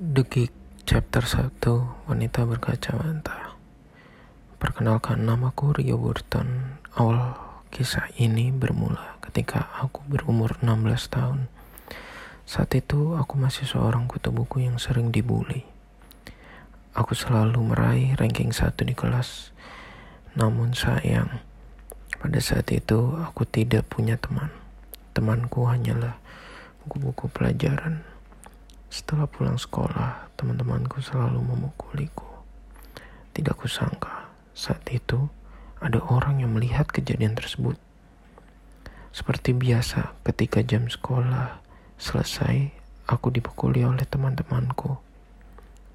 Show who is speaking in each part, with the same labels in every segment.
Speaker 1: The Chapter 1 Wanita Berkacamata Perkenalkan namaku Rio Burton. Awal kisah ini bermula ketika aku berumur 16 tahun. Saat itu aku masih seorang kutu buku yang sering dibully. Aku selalu meraih ranking 1 di kelas. Namun sayang Pada saat itu aku tidak punya teman. Temanku hanyalah buku-buku pelajaran setelah pulang sekolah, teman-temanku selalu memukuliku. Tidak kusangka, saat itu ada orang yang melihat kejadian tersebut. Seperti biasa, ketika jam sekolah selesai, aku dipukuli oleh teman-temanku.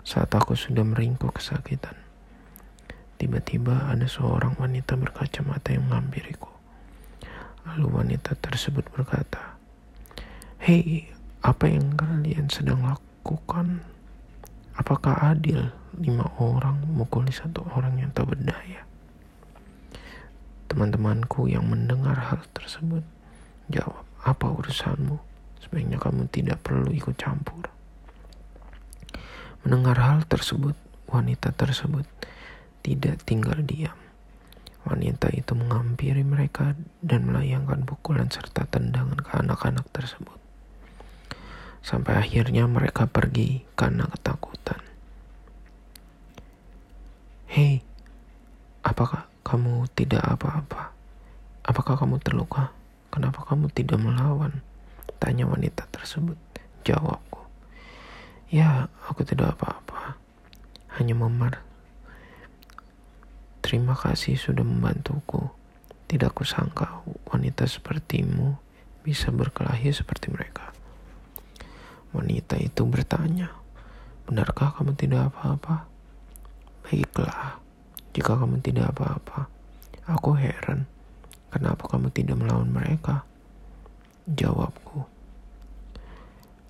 Speaker 1: Saat aku sudah meringkuk kesakitan, tiba-tiba ada seorang wanita berkacamata yang menghampiriku. Lalu wanita tersebut berkata, "Hei, apa yang kalian sedang lakukan? Apakah adil lima orang memukuli satu orang yang tak berdaya? Teman-temanku yang mendengar hal tersebut jawab, apa urusanmu? Sebaiknya kamu tidak perlu ikut campur. Mendengar hal tersebut, wanita tersebut tidak tinggal diam. Wanita itu menghampiri mereka dan melayangkan pukulan serta tendangan ke anak-anak tersebut. Sampai akhirnya mereka pergi karena ketakutan. Hei, apakah kamu tidak apa-apa? Apakah kamu terluka? Kenapa kamu tidak melawan? Tanya wanita tersebut. Jawabku. Ya, aku tidak apa-apa. Hanya memar. Terima kasih sudah membantuku. Tidak kusangka wanita sepertimu bisa berkelahi seperti mereka. Wanita itu bertanya, "Benarkah kamu tidak apa-apa?" "Baiklah, jika kamu tidak apa-apa, aku heran kenapa kamu tidak melawan mereka." Jawabku,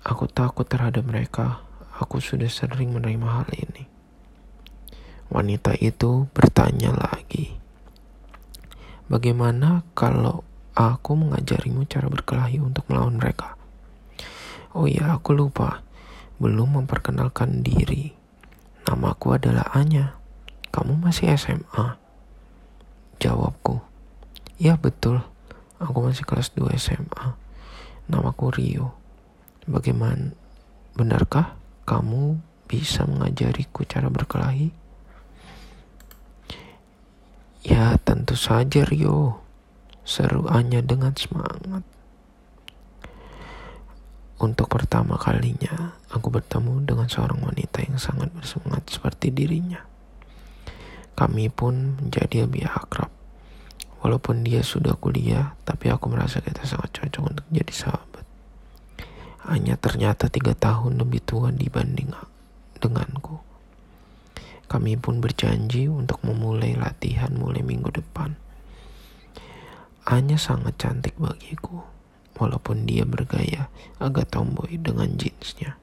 Speaker 1: "Aku takut terhadap mereka. Aku sudah sering menerima hal ini." Wanita itu bertanya lagi, "Bagaimana kalau aku mengajarimu cara berkelahi untuk melawan mereka?" Oh ya, aku lupa. Belum memperkenalkan diri. Namaku adalah Anya. Kamu masih SMA? Jawabku. Ya betul. Aku masih kelas 2 SMA. Namaku Rio. Bagaimana? Benarkah kamu bisa mengajariku cara berkelahi? Ya tentu saja Rio. Seru Anya dengan semangat. Untuk pertama kalinya, aku bertemu dengan seorang wanita yang sangat bersemangat seperti dirinya. Kami pun menjadi lebih akrab. Walaupun dia sudah kuliah, tapi aku merasa kita sangat cocok untuk jadi sahabat. Hanya ternyata tiga tahun lebih tua dibanding denganku. Kami pun berjanji untuk memulai latihan mulai minggu depan. Hanya sangat cantik bagiku walaupun dia bergaya agak tomboy dengan jeansnya.